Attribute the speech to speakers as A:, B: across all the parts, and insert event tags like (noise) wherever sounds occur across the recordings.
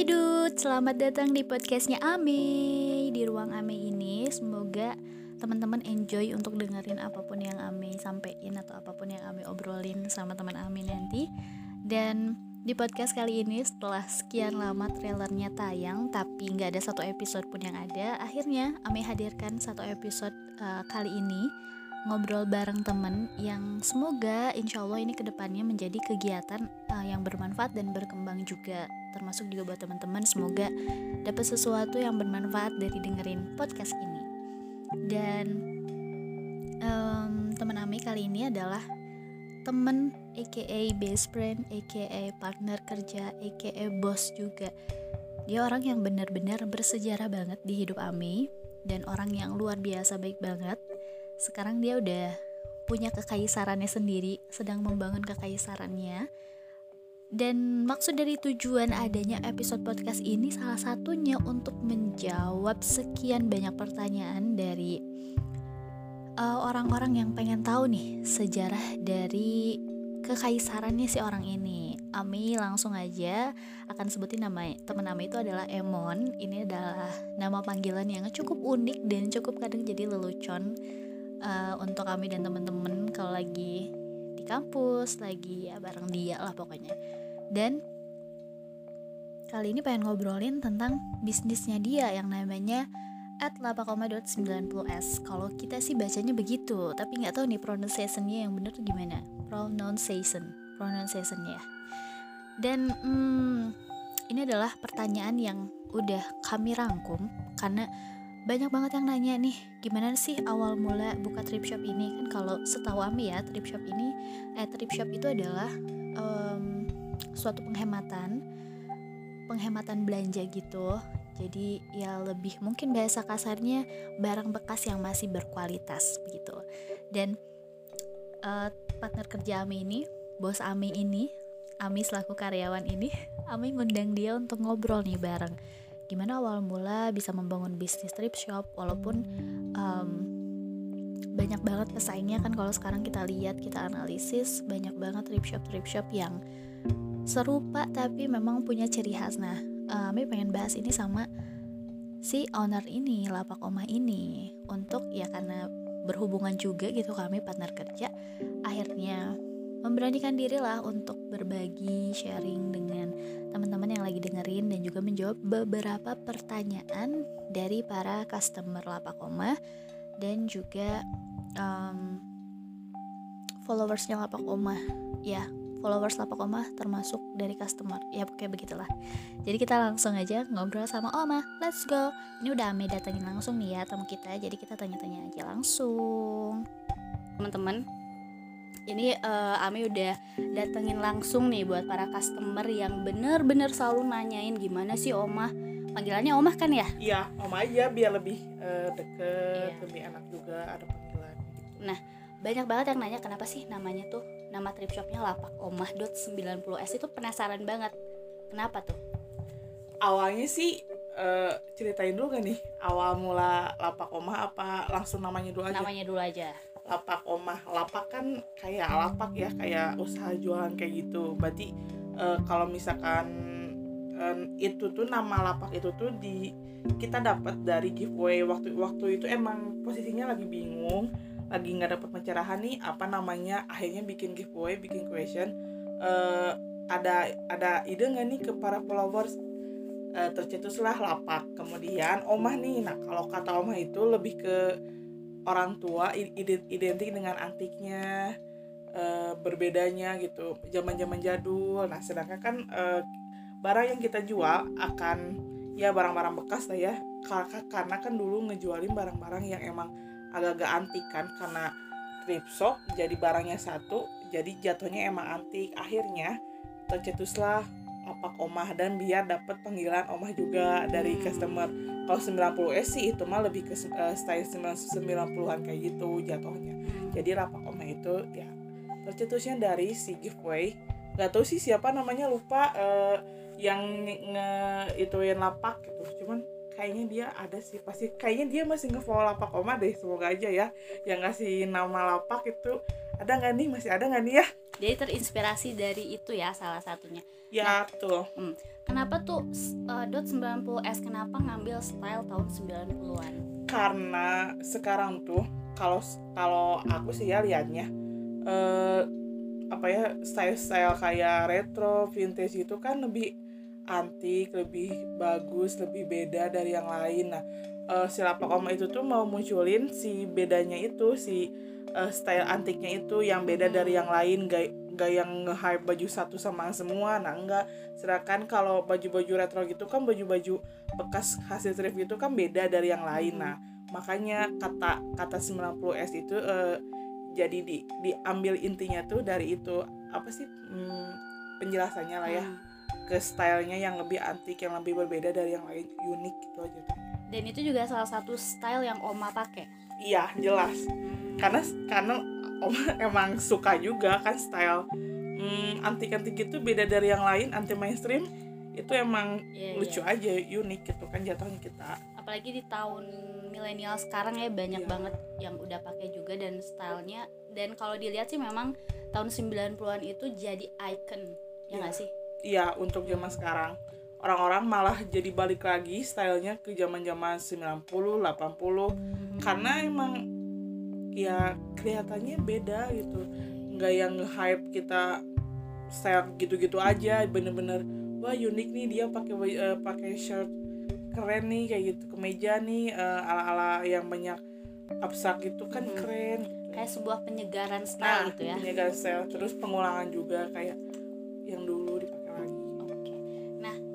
A: Hai Dut, selamat datang di podcastnya Ame. Di ruang Ame ini semoga teman-teman enjoy untuk dengerin apa pun yang Ame sampein Atau apa pun yang Ame obrolin sama teman Ame nanti. Dan di podcast kali ini setelah sekian lama trailernya tayang Tapi nggak ada satu episode pun yang ada Akhirnya Ame hadirkan satu episode uh, kali ini ngobrol bareng temen yang semoga insya Allah ini ke depannya menjadi kegiatan uh, yang bermanfaat dan berkembang juga. Termasuk juga buat teman-teman semoga dapat sesuatu yang bermanfaat dari dengerin podcast ini. Dan um, teman Ami kali ini adalah temen aka best friend aka partner kerja aka bos juga. Dia orang yang benar-benar bersejarah banget di hidup Ami dan orang yang luar biasa baik banget sekarang dia udah punya kekaisarannya sendiri, sedang membangun kekaisarannya. Dan maksud dari tujuan adanya episode podcast ini salah satunya untuk menjawab sekian banyak pertanyaan dari uh, orang-orang uh, yang pengen tahu nih sejarah dari kekaisarannya si orang ini. Ami langsung aja akan sebutin nama teman Ami itu adalah Emon. Ini adalah nama panggilan yang cukup unik dan cukup kadang jadi lelucon uh, untuk kami dan temen-temen kalau lagi di kampus lagi ya bareng dia lah pokoknya. Dan kali ini pengen ngobrolin tentang bisnisnya dia yang namanya at 8,90s kalau kita sih bacanya begitu tapi nggak tahu nih pronunciationnya yang bener gimana. Pronunciation pronunciationnya dan hmm, ini adalah pertanyaan yang udah kami rangkum karena banyak banget yang nanya nih gimana sih awal mula buka trip shop ini? Kan kalau setahu Ami ya trip shop ini eh trip shop itu adalah um, suatu penghematan penghematan belanja gitu. Jadi ya lebih mungkin bahasa kasarnya barang bekas yang masih berkualitas begitu dan uh, partner kerja Ami ini bos Ami ini Ami selaku karyawan ini (laughs) Ami ngundang dia untuk ngobrol nih bareng gimana awal mula bisa membangun bisnis trip shop walaupun um, banyak banget pesaingnya kan kalau sekarang kita lihat kita analisis banyak banget trip shop trip shop yang serupa tapi memang punya ciri khas. Nah kami pengen bahas ini sama si owner ini lapak oma ini. Untuk ya karena berhubungan juga gitu kami partner kerja akhirnya memberanikan diri lah untuk berbagi sharing dengan teman-teman yang lagi dengerin dan juga menjawab beberapa pertanyaan dari para customer Lapakoma dan juga um, followersnya Lapakoma ya followers Lapakoma termasuk dari customer. Ya kayak begitulah. Jadi kita langsung aja ngobrol sama Oma. Let's go. Ini udah Ame datengin langsung nih ya tamu kita. Jadi kita tanya-tanya aja langsung. Teman-teman ini uh, Ami udah datengin langsung nih buat para customer yang bener-bener selalu nanyain gimana sih Oma panggilannya Oma kan ya?
B: Iya Oma aja biar lebih uh, deket iya. lebih enak juga ada panggilan gitu.
A: nah banyak banget yang nanya kenapa sih namanya tuh nama trip shopnya lapak omah dot 90s itu penasaran banget. Kenapa tuh?
B: Awalnya sih uh, ceritain dulu gak nih? Awal mula lapak omah apa? Langsung namanya dulu aja.
A: Namanya dulu aja
B: lapak omah. Lapak kan kayak lapak ya kayak usaha jualan kayak gitu. Berarti uh, kalau misalkan uh, itu tuh nama lapak itu tuh di kita dapat dari giveaway. Waktu waktu itu emang posisinya lagi bingung lagi nggak dapat pencerahan nih apa namanya akhirnya bikin giveaway bikin question. Uh, ada ada ide nggak nih ke para followers? Uh, tercetuslah lapak. Kemudian omah nih nah kalau kata omah itu lebih ke orang tua identik dengan antiknya uh, berbedanya gitu zaman-zaman jadul. Nah sedangkan kan uh, barang yang kita jual akan ya barang-barang bekas lah ya karena kan dulu ngejualin barang-barang yang emang agak-agak antik kan karena thrift jadi barangnya satu jadi jatuhnya emang antik. Akhirnya tercetuslah apa omah dan biar dapat panggilan omah juga dari hmm. customer. Kalau 90 S sih itu mah lebih ke uh, style 90-an kayak gitu jatuhnya. Hmm. jadi rapak omah itu ya tercetusnya dari si giveaway. Gak tahu sih siapa namanya lupa uh, yang nge ituin lapak gitu. Cuman kayaknya dia ada sih. Pasti kayaknya dia masih ngefollow lapak oma deh semoga aja ya. Yang ngasih nama lapak itu ada nggak nih? Masih ada nggak nih ya?
A: Jadi terinspirasi dari itu ya salah satunya.
B: Ya tuh
A: hmm. kenapa tuh uh, dot 90s kenapa ngambil style tahun 90-an
B: karena sekarang tuh kalau kalau aku sih ya liatnya uh, apa ya style-style kayak retro vintage itu kan lebih antik lebih bagus lebih beda dari yang lain. Nah uh, si lapak oma itu tuh mau munculin si bedanya itu si uh, style antiknya itu yang beda dari yang lain gak gak yang nge-hype baju satu sama semua. Nah enggak. Sedangkan kalau baju-baju retro gitu kan baju-baju bekas hasil thrift itu kan beda dari yang lain. Nah makanya kata kata 90s itu uh, jadi di diambil intinya tuh dari itu apa sih hmm, penjelasannya lah ya hmm. ke stylenya yang lebih antik yang lebih berbeda dari yang lain unik gitu aja.
A: Dan itu juga salah satu style yang oma pakai
B: iya jelas karena karena oma (laughs) emang suka juga kan style hmm, antik antik itu beda dari yang lain anti mainstream itu emang yeah, lucu yeah. aja unik gitu kan jatuhnya kita
A: apalagi di tahun milenial sekarang ya banyak yeah. banget yang udah pakai juga dan stylenya dan kalau dilihat sih memang tahun 90-an itu jadi icon ya nggak yeah. sih
B: iya untuk zaman sekarang orang-orang malah jadi balik lagi stylenya ke zaman-zaman 90 80 hmm. karena emang ya kelihatannya beda gitu nggak yang hype kita style gitu-gitu aja bener-bener wah unik nih dia pakai uh, pakai shirt keren nih kayak gitu kemeja nih uh, ala-ala yang banyak abstrak itu kan hmm. keren
A: kayak sebuah penyegaran style
B: nah,
A: gitu ya
B: penyegaran style terus pengulangan juga kayak yang dulu dipakai
A: nah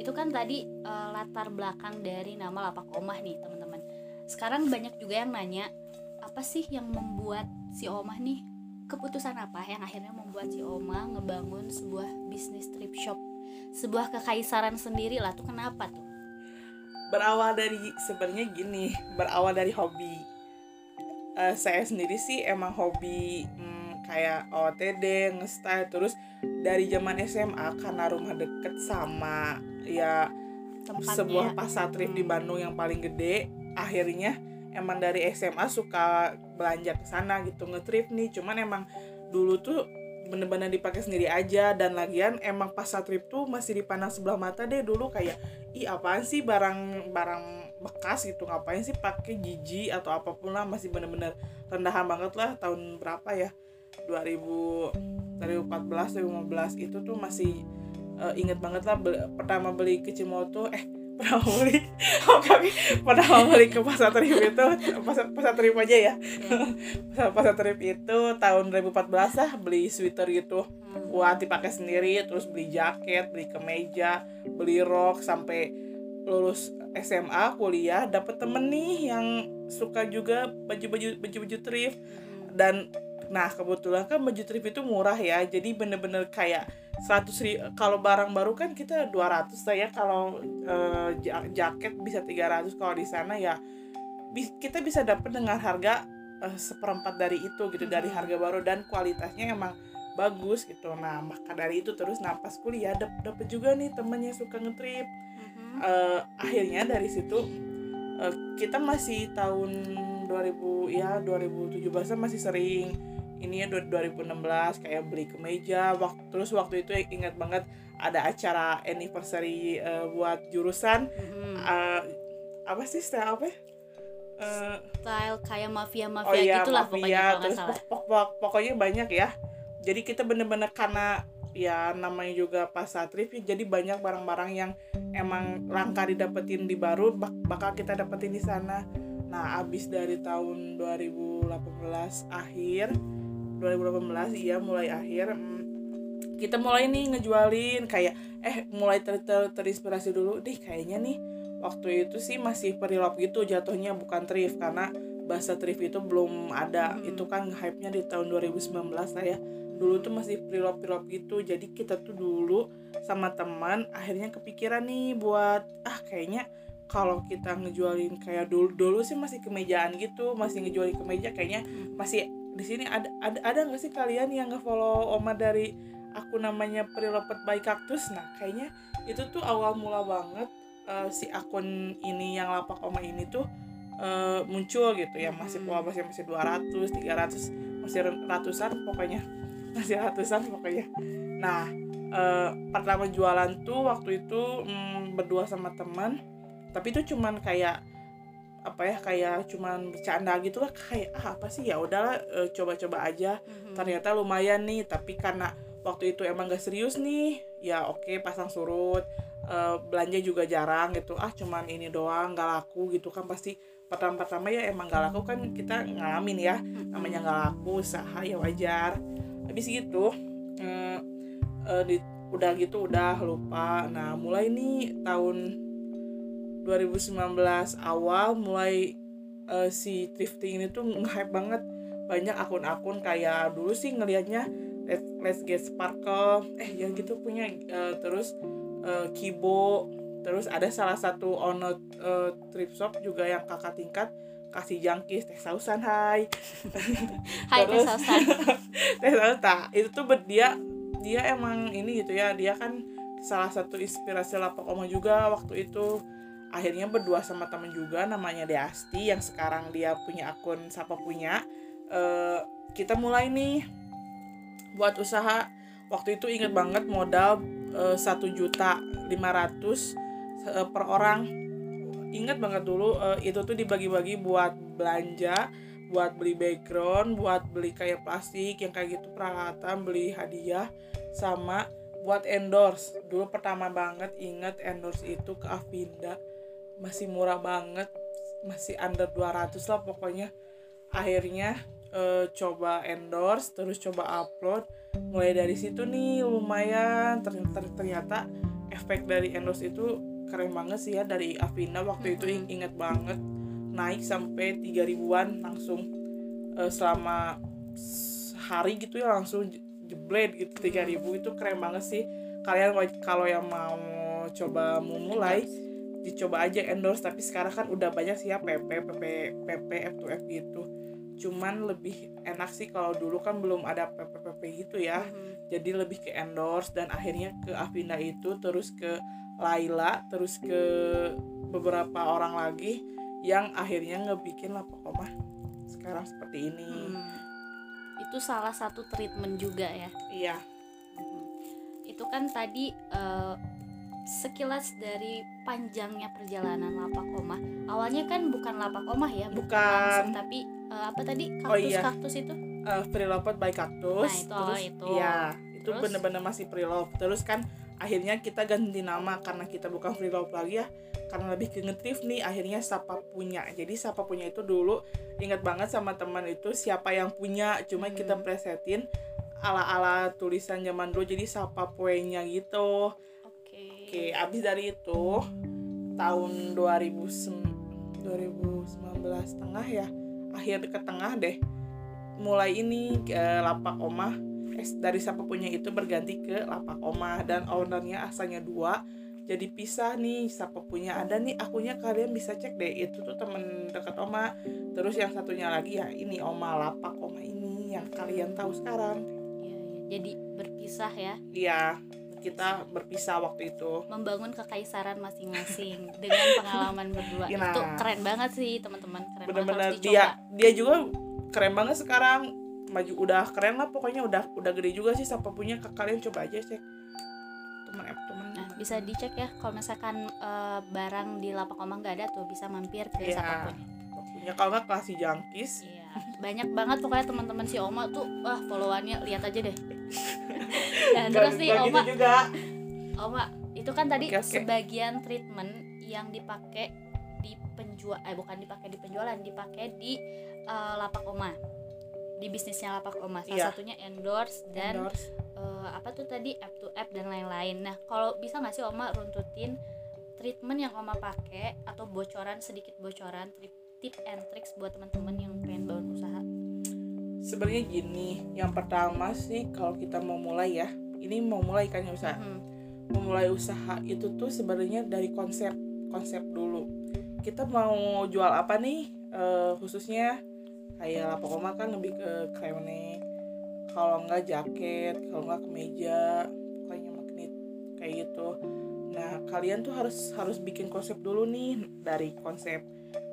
A: itu kan tadi uh, latar belakang dari nama lapak omah nih teman-teman. Sekarang banyak juga yang nanya apa sih yang membuat si omah nih keputusan apa yang akhirnya membuat si omah ngebangun sebuah bisnis trip shop? Sebuah kekaisaran sendiri lah tuh kenapa tuh?
B: Berawal dari sebenarnya gini berawal dari hobi. Uh, saya sendiri sih emang hobi hmm, kayak OTD nge-style terus dari zaman SMA karena rumah deket sama ya Tempatnya. sebuah pasar trip di Bandung yang paling gede akhirnya emang dari SMA suka belanja ke sana gitu ngetrip nih. Cuman emang dulu tuh bener-bener dipakai sendiri aja. Dan lagian emang pas saat trip tuh masih dipandang sebelah mata deh dulu kayak ih apaan sih barang barang bekas gitu ngapain sih pakai gigi atau apa pun lah. Masih bener-bener rendahan banget lah tahun berapa ya? 2000 2014 2015 itu tuh masih uh, inget banget lah be pertama beli Kicimoto eh (laughs) pernah beli oh kami pernah beli ke pasar trip itu pasar pasar trip aja ya (laughs) pasar pasar trip itu tahun 2014 lah beli sweater gitu hmm. buat dipakai sendiri terus beli jaket beli kemeja beli rok sampai lulus SMA kuliah dapet temen nih yang suka juga baju-baju baju-baju thrift hmm. dan nah kebetulan kan baju thrift itu murah ya. Jadi bener-bener kayak 100 ribu kalau barang baru kan kita 200 saya kalau uh, jaket bisa 300 kalau di sana ya kita bisa dapat dengan harga uh, seperempat dari itu gitu dari harga baru. Dan kualitasnya emang bagus gitu. Nah maka dari itu terus napas kuliah dap dapet juga nih temennya suka ngetrip. Uh, akhirnya dari situ uh, kita masih tahun 2000 ya 2017 masih sering ini ya 2016 kayak beli kemeja waktu terus waktu itu ingat banget ada acara anniversary uh, buat jurusan mm-hmm. uh, apa sih style apa
A: uh, style kayak mafia mafia oh iya, gitulah mafia, pokoknya
B: terus pok, pok, pok, pokoknya banyak ya. Jadi kita bener-bener karena ya namanya juga pasar trip jadi banyak barang-barang yang emang langka didapetin di baru bak bakal kita dapetin di sana. Nah abis dari tahun 2018 akhir 2018 iya mulai akhir. Hmm, kita mulai nih ngejualin kayak eh mulai ter ter terinspirasi dulu. Deh kayaknya nih waktu itu sih masih perilop gitu jatuhnya bukan thrift karena bahasa thrift itu belum ada. Hmm. itu kan hype-nya di tahun 2019 lah ya. Dulu tuh masih perilop-perilop gitu. Jadi kita tuh dulu sama teman akhirnya kepikiran nih buat ah kayaknya kalau kita ngejualin kayak dulu dulu sih masih kemejaan gitu masih ngejualin kemeja kayaknya masih di sini ada ada ada nggak sih kalian yang nggak follow Oma dari aku namanya Prilopet by Cactus nah kayaknya itu tuh awal mula banget uh, si akun ini yang lapak Oma ini tuh uh, muncul gitu ya. Masih hmm. masih masih 200 300 masih ratusan pokoknya. (laughs) Masih ratusan pokoknya. Nah eh, pertama jualan tuh waktu itu mm, berdua sama teman. Tapi itu cuman kayak apa ya kayak cuman bercanda gitu lah kayak ah apa sih ya udahlah eh, coba-coba aja.
A: Mhm.
B: ternyata lumayan nih tapi karena waktu itu emang gak serius nih ya oke pasang surut Eh, belanja juga jarang gitu. Ah cuman ini doang gak laku gitu kan pasti pertama-pertama ya emang gak laku kan kita ngalamin ya namanya nggak laku usaha ya wajar. Habis gitu eh, eh, di, udah gitu udah lupa. Nah mulai nih tahun 2019 awal mulai eh, si thrifting ini tuh nge-hype banget. Banyak akun-akun kayak dulu sih ngelihatnya let's, let's get sparkle eh yang gitu punya eh, terus eh, kibo terus ada salah satu owner eh, thrift shop juga yang kakak tingkat kasih jangkis teh sausan hai. (laughs)
A: Hai Teh Sausan. (laughs)
B: teh sausan itu tuh ber- dia dia emang ini gitu ya. Dia kan salah satu inspirasi lapak oma juga waktu itu akhirnya berdua sama temen juga namanya Deasti yang sekarang dia punya akun siapa punya. Eh, kita mulai nih. Buat usaha waktu itu inget banget modal satu juta lima ratus eh, per orang. Inget banget dulu eh, itu tuh dibagi-bagi buat belanja buat beli background buat beli kayak plastik yang kayak gitu peralatan beli hadiah sama buat endorse. Dulu pertama banget inget endorse itu ke Avinda masih murah banget masih under 200 lah pokoknya. Akhirnya eh, coba endorse terus coba upload. Mulai dari situ nih lumayan. Ternyata, ternyata efek dari endorse itu keren banget sih ya dari Avina waktu itu inget banget. Naik sampai 3 ribuan langsung. Eh, selama sehari gitu ya langsung je- jeblet gitu. 3 ribu itu keren banget sih. Kalian kalau yang mau coba mau mulai dicoba aja endorse tapi sekarang kan udah banyak sih ya PP PP PP F2F gitu cuman lebih enak sih kalau dulu kan belum ada PP PP gitu ya
A: Mhm.
B: jadi lebih ke endorse dan akhirnya ke Avinda itu terus ke Laila terus ke beberapa orang lagi yang akhirnya ngebikin lapak omah sekarang seperti ini
A: Hmm. Itu salah satu treatment juga ya.
B: iya
A: Mhm. Itu kan tadi eh, sekilas dari panjangnya perjalanan lapak omah. Awalnya kan bukan lapak omah ya,
B: Bukan.
A: langsung, tapi eh, apa tadi
B: Oh, iya.
A: kaktus-kaktus itu?
B: uh, free love by cactus
A: Nah, itu, oh,
B: terus
A: itu.
B: iya itu bener-bener masih free love terus kan akhirnya kita ganti nama karena kita bukan free love lagi ya karena lebih ke ngetrif nih akhirnya siapa punya jadi siapa punya itu dulu ingat banget sama teman itu siapa yang punya cuma
A: Hmm.
B: kita presetin ala-ala tulisan zaman dulu jadi siapa puenya gitu
A: Oke.
B: Abis dari itu tahun 2000 2019 tengah ya, akhir ke tengah deh. Mulai ini eh, lapak omah eh, dari siapa punya itu berganti ke lapak omah dan ownernya asalnya dua. Jadi pisah nih, siapa punya ada nih akunya kalian bisa cek deh itu tuh temen dekat oma. Terus yang satunya lagi ya ini oma lapak oma ini yang kalian tahu sekarang.
A: Iya. Jadi berpisah ya,
B: Iya, kita berpisah waktu itu.
A: membangun kekaisaran masing-masing (laughs) dengan pengalaman berdua.
B: Nah.
A: Itu keren banget sih, teman-teman. Keren
B: bener-bener
A: banget
B: dia dia juga keren banget sekarang maju udah keren lah pokoknya udah udah gede juga sih siapa punya ke kalian coba aja cek teman app teman
A: Nah, bisa dicek ya kalau misalkan eh, barang di lapak omah nggak ada tuh bisa mampir ke
B: Iya.
A: siapa pun.
B: punya kalau nggak kasih jangkis
A: Iya, (laughs) banyak banget pokoknya teman-teman si Oma tuh wah followannya lihat aja deh. (laughs) Dan
B: Nggak-
A: terus nih
B: nggak gitu
A: Oma,
B: juga
A: Oma itu kan tadi
B: Oke, oke.
A: sebagian treatment yang dipakai di penjual eh bukan dipakai di penjualan, dipakai di eh, lapak Oma. Di bisnisnya lapak Oma. Salah
B: Iya.
A: satunya endorse dan
B: endorse
A: eh, apa tuh tadi app to app dan lain-lain. Nah, kalau bisa nggak sih Oma runtutin treatment yang Oma pakai atau bocoran sedikit bocoran tip, and tricks buat teman-teman yang pengen bangun usaha?
B: Sebenarnya gini yang pertama sih kalau kita mau mulai ya ini mau mulai kan ya usaha
A: Mhm.
B: memulai usaha itu tuh sebenarnya dari konsep konsep dulu. Kita mau jual apa nih? Eh, khususnya kayak lapak oma kan lebih ke krenek kalau enggak jaket kalau enggak kemeja pokoknya magnet kayak gitu. Nah kalian tuh harus harus bikin konsep dulu nih dari konsep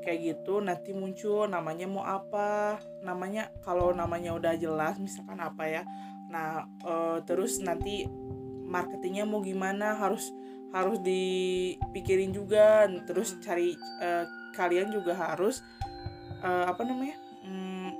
B: kayak gitu nanti muncul namanya mau apa namanya kalau namanya udah jelas misalkan apa ya. Nah uh, terus nanti marketingnya mau gimana harus harus dipikirin juga. Terus cari uh, kalian juga harus uh, apa namanya hmm,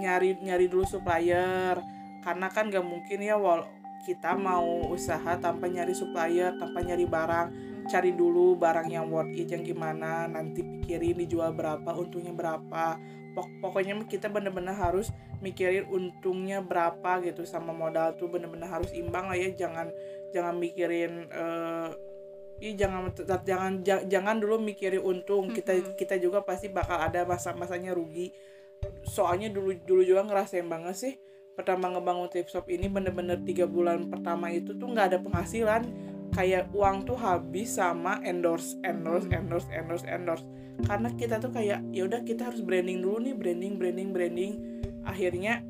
B: nyari nyari dulu supplier. Karena kan gak mungkin ya wal kita mau usaha tanpa nyari supplier tanpa nyari barang cari dulu barang yang worth it yang gimana nanti pikirin dijual berapa untungnya berapa. Pok pokoknya kita bener-bener harus mikirin untungnya berapa gitu sama modal tuh bener-bener harus imbang lah ya. Jangan jangan mikirin uh, ya jangan jangan jangan dulu mikirin untung. Kita kita juga pasti bakal ada masa-masanya rugi. Soalnya dulu dulu juga ngerasain banget sih pertama ngebangun tip shop ini bener-bener tiga bulan pertama itu tuh nggak ada penghasilan kayak uang tuh habis sama endorse endorse endorse endorse endorse. Karena kita tuh kayak ya udah kita harus branding dulu nih branding branding branding. Akhirnya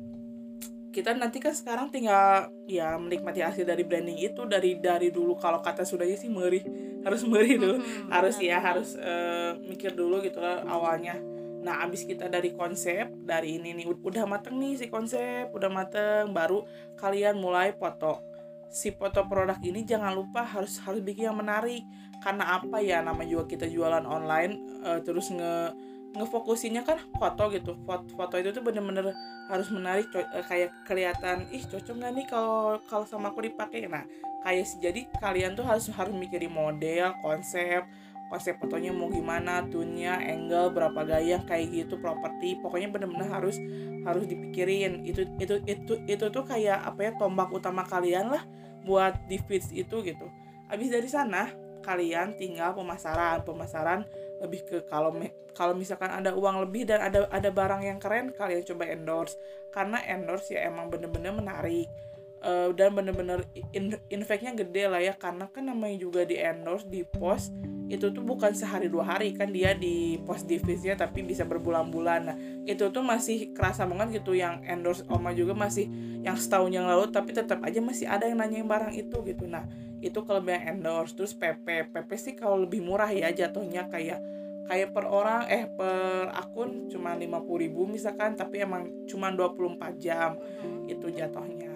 B: kita nanti kan sekarang tinggal ya menikmati hasil dari branding itu. Dari dari dulu kalau kata sudahnya sih meri harus meri dulu. Hmm, harus ya harus uh, mikir dulu gitu lah awalnya. Nah abis kita dari konsep dari ini nih udah mateng nih si konsep udah mateng. Baru kalian mulai foto si foto produk ini jangan lupa harus harus bikin yang menarik. Karena apa ya nama juga kita jualan online uh, terus nge ngefokusinnya kan foto gitu. Foto, foto itu tuh bener-bener harus menarik uh, kayak kelihatan ih cocok nggak nih kalau kalau sama aku dipakai? Nah kayak jadi kalian tuh harus harus mikirin model konsep konsep fotonya mau gimana tunnya angle berapa gaya kayak gitu properti. Pokoknya bener-bener harus harus dipikirin. Itu itu itu itu tuh kayak apa ya tombak utama kalian lah buat di feeds itu gitu. Habis dari sana kalian tinggal pemasaran. Pemasaran lebih ke kalau kalau misalkan ada uang lebih dan ada ada barang yang keren kalian coba endorse. Karena endorse ya emang bener-bener menarik. Uh, dan bener-bener in, gede lah ya. Karena kan namanya juga di endorse di post itu tuh bukan sehari dua hari kan dia di post divisinya tapi bisa berbulan-bulan. Nah itu tuh masih kerasa banget gitu yang endorse Oma juga masih yang setahun yang lalu tapi tetap aja masih ada yang nanyain barang itu gitu. Nah itu kelebihan endorse terus PP PP sih kalau lebih murah ya jatuhnya kayak kayak per orang eh per akun cuma 50.000 ribu misalkan tapi emang cuma 24 jam mm-hmm. itu jatuhnya.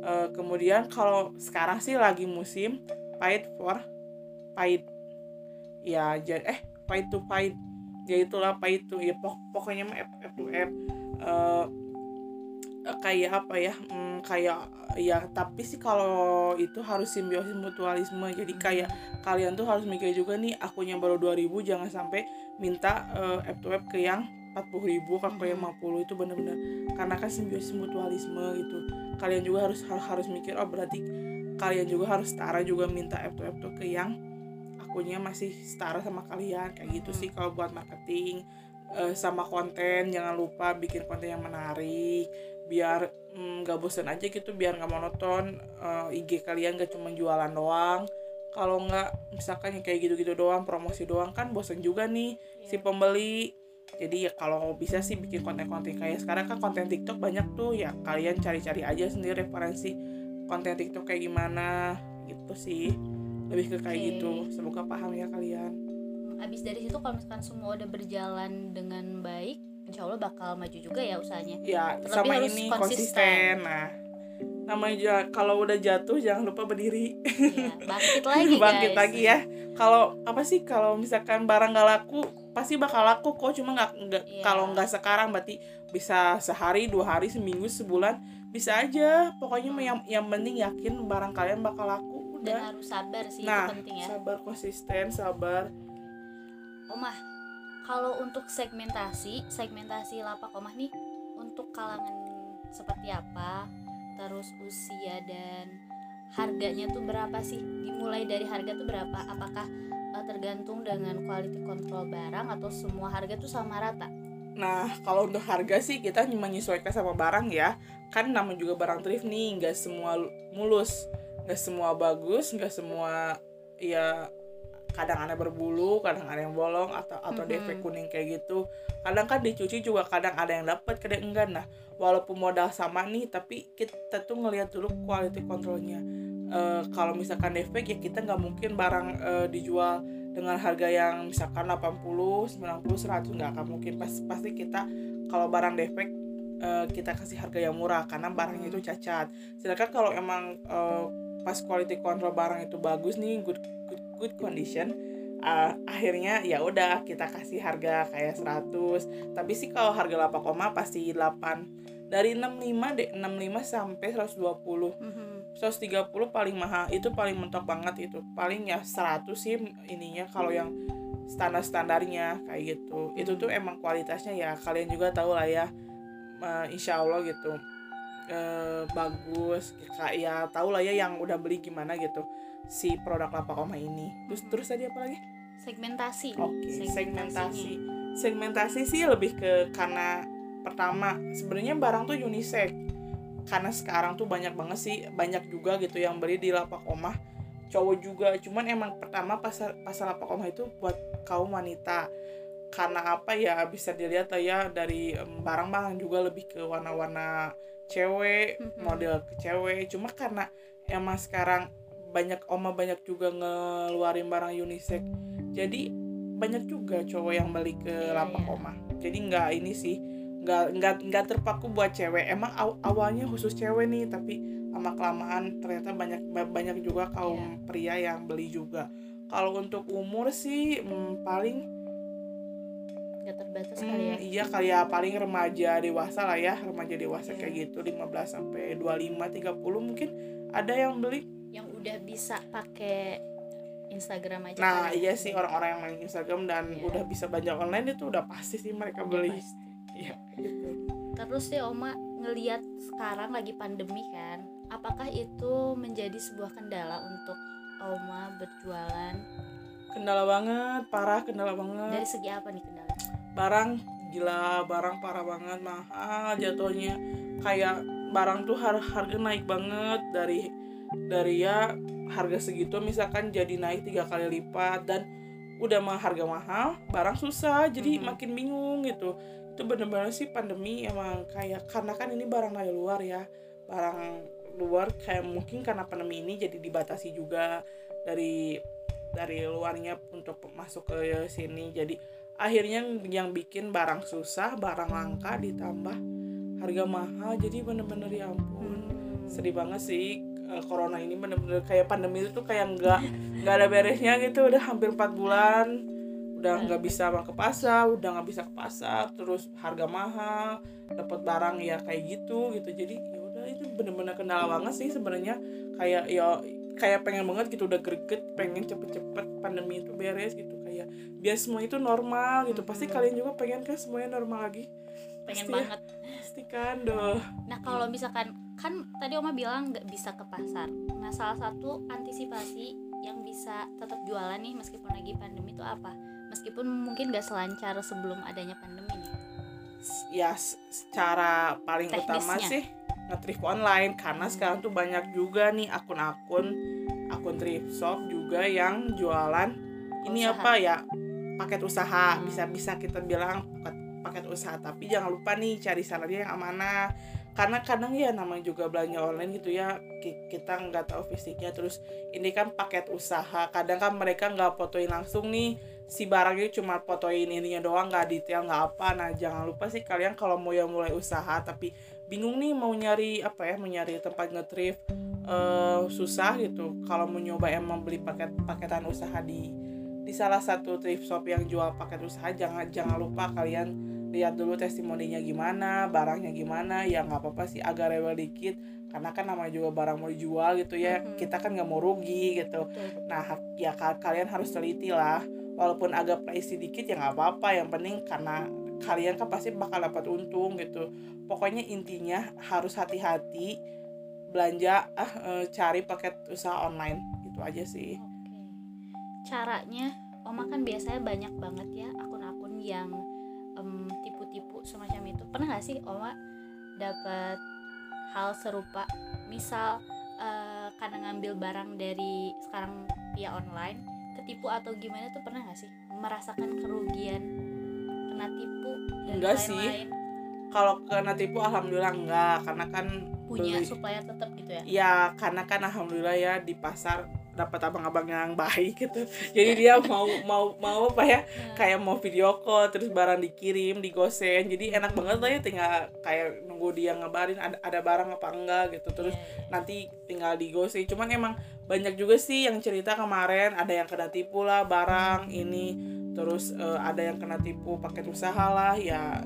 B: Uh, kemudian kalau sekarang sih lagi musim paid for paid ya jadi eh fight to fight. Ya itulah fight to ya pok pokoknya mah F, F to F. Uh, kayak apa ya hmm, kayak ya tapi sih kalau itu harus simbiosis mutualisme. Jadi kayak kalian tuh harus mikir juga nih akunya baru 2000 jangan sampai minta uh, F to F ke yang 40 ribu ke yang 50 itu bener-bener karena kan simbiosis mutualisme gitu. Kalian juga harus harus mikir oh berarti kalian juga harus setara juga minta F to F tuh ke yang akunnya masih setara sama kalian kayak gitu sih kalau buat marketing. Uh, sama konten jangan lupa bikin konten yang menarik biar mm, nggak mm, bosan aja gitu biar nggak monoton. Uh, eh, IG kalian gak cuma jualan doang. Kalau nggak misalkan yang kayak gitu-gitu doang promosi doang kan bosan juga nih yeah. si pembeli. Jadi ya kalau bisa sih bikin konten-konten kayak sekarang kan konten TikTok banyak tuh ya kalian cari-cari aja sendiri referensi konten TikTok kayak gimana gitu sih lebih ke kayak okay. gitu semoga paham ya kalian
A: abis dari situ kalau misalkan semua udah berjalan dengan baik insya Allah bakal maju juga ya usahanya
B: ya Terlebih sama ini konsisten. konsisten nah namanya kalau udah jatuh jangan lupa berdiri
A: ya, bangkit lagi (laughs)
B: bangkit guys. lagi ya kalau apa sih kalau misalkan barang gak laku pasti bakal laku kok cuma nggak nggak ya. kalau nggak sekarang berarti bisa sehari dua hari seminggu sebulan bisa aja pokoknya hmm. yang yang penting yakin barang kalian bakal laku
A: dan harus sabar sih
B: nah,
A: itu penting ya.
B: sabar konsisten sabar.
A: Omah kalau untuk segmentasi segmentasi lapak omah nih untuk kalangan seperti apa? Terus usia dan harganya tuh berapa sih? Dimulai dari harga tuh berapa? Apakah uh, tergantung dengan quality control barang atau semua harga tuh sama rata?
B: Nah kalau untuk harga sih kita menyesuaikan sama barang ya. Kan namanya juga barang thrift nih nggak semua mulus nggak semua bagus nggak semua ya kadang ada berbulu kadang ada yang bolong atau atau mm -hmm. defek kuning kayak gitu. Kadang kan dicuci juga kadang ada yang dapat kadang enggak. Nah walaupun modal sama nih tapi kita tuh ngelihat dulu quality controlnya. Uh, kalau misalkan defek ya kita nggak mungkin barang uh, dijual dengan harga yang misalkan 80 90 100 nggak akan mungkin. Pasti pasti kita kalau barang defek eh, kita kasih harga yang murah karena barangnya itu cacat. Sedangkan kalau emang eh, pas quality control barang itu bagus nih good good, good condition eh, akhirnya ya udah kita kasih harga kayak 100 tapi sih kalau harga 8 koma pasti 8 dari 65 deh 65 sampai 120
A: Mhm.
B: 130 paling mahal itu paling mentok banget itu. Paling ya 100 sih ininya kalau yang standar standarnya kayak gitu. Itu tuh emang kualitasnya ya kalian juga tahu lah ya. Eh, insya Allah gitu eh, bagus kayak ya tahu lah ya yang udah beli gimana gitu si produk Lapa Koma ini terus terus tadi apa lagi
A: segmentasi
B: Oke,
A: Segmentasinya.
B: segmentasi. Segmentasi sih lebih ke karena pertama sebenarnya barang tuh unisex. Karena sekarang tuh banyak banget sih, banyak juga gitu yang beli di lapak omah cowok juga. Cuman emang pertama pasar pasar lapak omah itu buat kaum wanita. Karena apa ya bisa dilihat lah ya dari barang-barang juga lebih ke warna-warna cewek,
A: Mhm.
B: model ke cewek. Cuma karena emang sekarang banyak oma banyak juga ngeluarin barang unisex jadi banyak juga cowok yang beli ke
A: Iya,
B: lapak
A: iya.
B: oma jadi nggak ini sih nggak nggak nggak terpaku buat cewek emang aw- awalnya khusus cewek nih tapi lama kelamaan ternyata banyak ba- banyak juga kaum
A: Iya.
B: pria yang beli juga kalau untuk umur sih hmm, paling
A: nggak terbatas
B: hmm,
A: kali ya
B: iya kali ya paling remaja dewasa lah ya remaja dewasa
A: Iya.
B: kayak gitu 15 sampai 25 30 mungkin ada yang beli
A: yang udah bisa pakai Instagram aja
B: nah
A: kali
B: iya
A: ya.
B: sih orang-orang yang main Instagram dan
A: Iya.
B: udah bisa belanja online itu udah pasti sih mereka
A: Udah
B: beli iya gitu
A: Terus deh Oma ngeliat sekarang lagi pandemi kan, apakah itu menjadi sebuah kendala untuk Oma berjualan?
B: kendala banget parah kendala
A: Dari
B: banget
A: segi apa nih kendala?
B: Barang gila barang parah banget mahal jatuhnya. Kayak barang tuh har harga naik banget dari dari ya harga segitu misalkan jadi naik tiga kali lipat dan udah mah harga mahal barang susah jadi
A: Mhm.
B: makin bingung gitu. Itu bener-bener sih pandemi emang kayak karena kan ini barang dari luar ya. Barang luar kayak mungkin karena pandemi ini jadi dibatasi juga dari dari luarnya untuk masuk ke sini. Jadi akhirnya yang bikin barang susah barang langka ditambah harga mahal. Jadi bener-bener ya ampun sedih banget sih eh, corona ini bener-bener kayak pandemi itu tuh kayak nggak nggak ada beresnya gitu. Udah hampir 4 bulan udah nggak bisa ke pasar udah nggak bisa ke pasar terus harga mahal dapat barang ya kayak gitu gitu. Jadi ya udah itu bener-bener kendala banget sih sebenarnya. Kayak ya kayak pengen banget gitu udah greget pengen cepet-cepet pandemi itu beres gitu kayak biar semua itu normal gitu pasti
A: Mhm.
B: kalian juga pengen kan semuanya normal lagi
A: Pengen
B: Pasti ya.
A: banget.
B: pasti kan doh
A: Nah kalau misalkan kan tadi Oma bilang nggak bisa ke pasar. Nah salah satu antisipasi yang bisa tetap jualan nih meskipun lagi pandemi itu apa? Meskipun mungkin nggak selancar sebelum adanya pandemi nih.
B: ya secara paling utama
A: Teknisnya.
B: sih nge-thrift online karena
A: Hmm.
B: sekarang tuh banyak juga nih akun-akun akun thrift shop juga yang jualan ini
A: Usaha.
B: apa ya? Paket usaha.
A: Hmm.
B: bisa bisa kita bilang paket, paket usaha. Tapi jangan lupa nih cari salahnya yang amanah. Karena kadang ya namanya juga belanja online gitu ya ki- kita nggak tahu fisiknya. Terus ini kan paket usaha. Kadang kan mereka nggak fotoin langsung nih. Si barangnya cuma fotoin ininya doang nggak detail nggak apa. Nah jangan lupa sih kalian kalau mau yang mulai usaha. Tapi bingung nih mau nyari apa ya? Mau nyari tempat nge-thrift eh, susah gitu. Kalau mau nyoba emang beli paket paketan usaha di di salah satu thrift shop yang jual paket usaha jangan jangan lupa kalian lihat dulu testimoninya gimana barangnya gimana ya nggak apa-apa sih agak rewel dikit karena kan namanya juga barang mau dijual gitu ya
A: Mhm.
B: kita kan nggak mau rugi gitu. Nah, ya ka- kalian harus teliti lah. Walaupun agak pricey dikit ya nggak apa-apa. Yang penting karena kalian kan pasti bakal dapat untung gitu. Pokoknya intinya harus hati-hati belanja ah eh, cari paket usaha online gitu aja sih.
A: Caranya, Oma kan biasanya banyak banget ya akun-akun yang em, tipu-tipu semacam itu. Pernah gak sih Oma dapat hal serupa? Misal eh, karena ngambil barang dari sekarang via online, ketipu atau gimana tuh pernah gak sih merasakan kerugian, kena tipu dan
B: Enggak sih.
A: lain-lain?
B: Kalau kena tipu alhamdulillah enggak karena kan
A: Punya
B: beli-
A: supaya tetap gitu ya.
B: Ya karena kan alhamdulillah ya di pasar dapat abang-abang yang baik gitu. (laughs) Jadi dia mau mau mau apa ya? Kayak mau video call terus barang dikirim digosen jadi enak banget lah ya tinggal kayak nunggu dia ngabarin ada ada barang apa enggak gitu. Terus
A: Iya,
B: nanti tinggal digosen cuman emang banyak juga sih yang cerita kemarin. Ada yang kena tipu lah barang ini. Terus eh, ada yang kena tipu paket usaha lah. Ya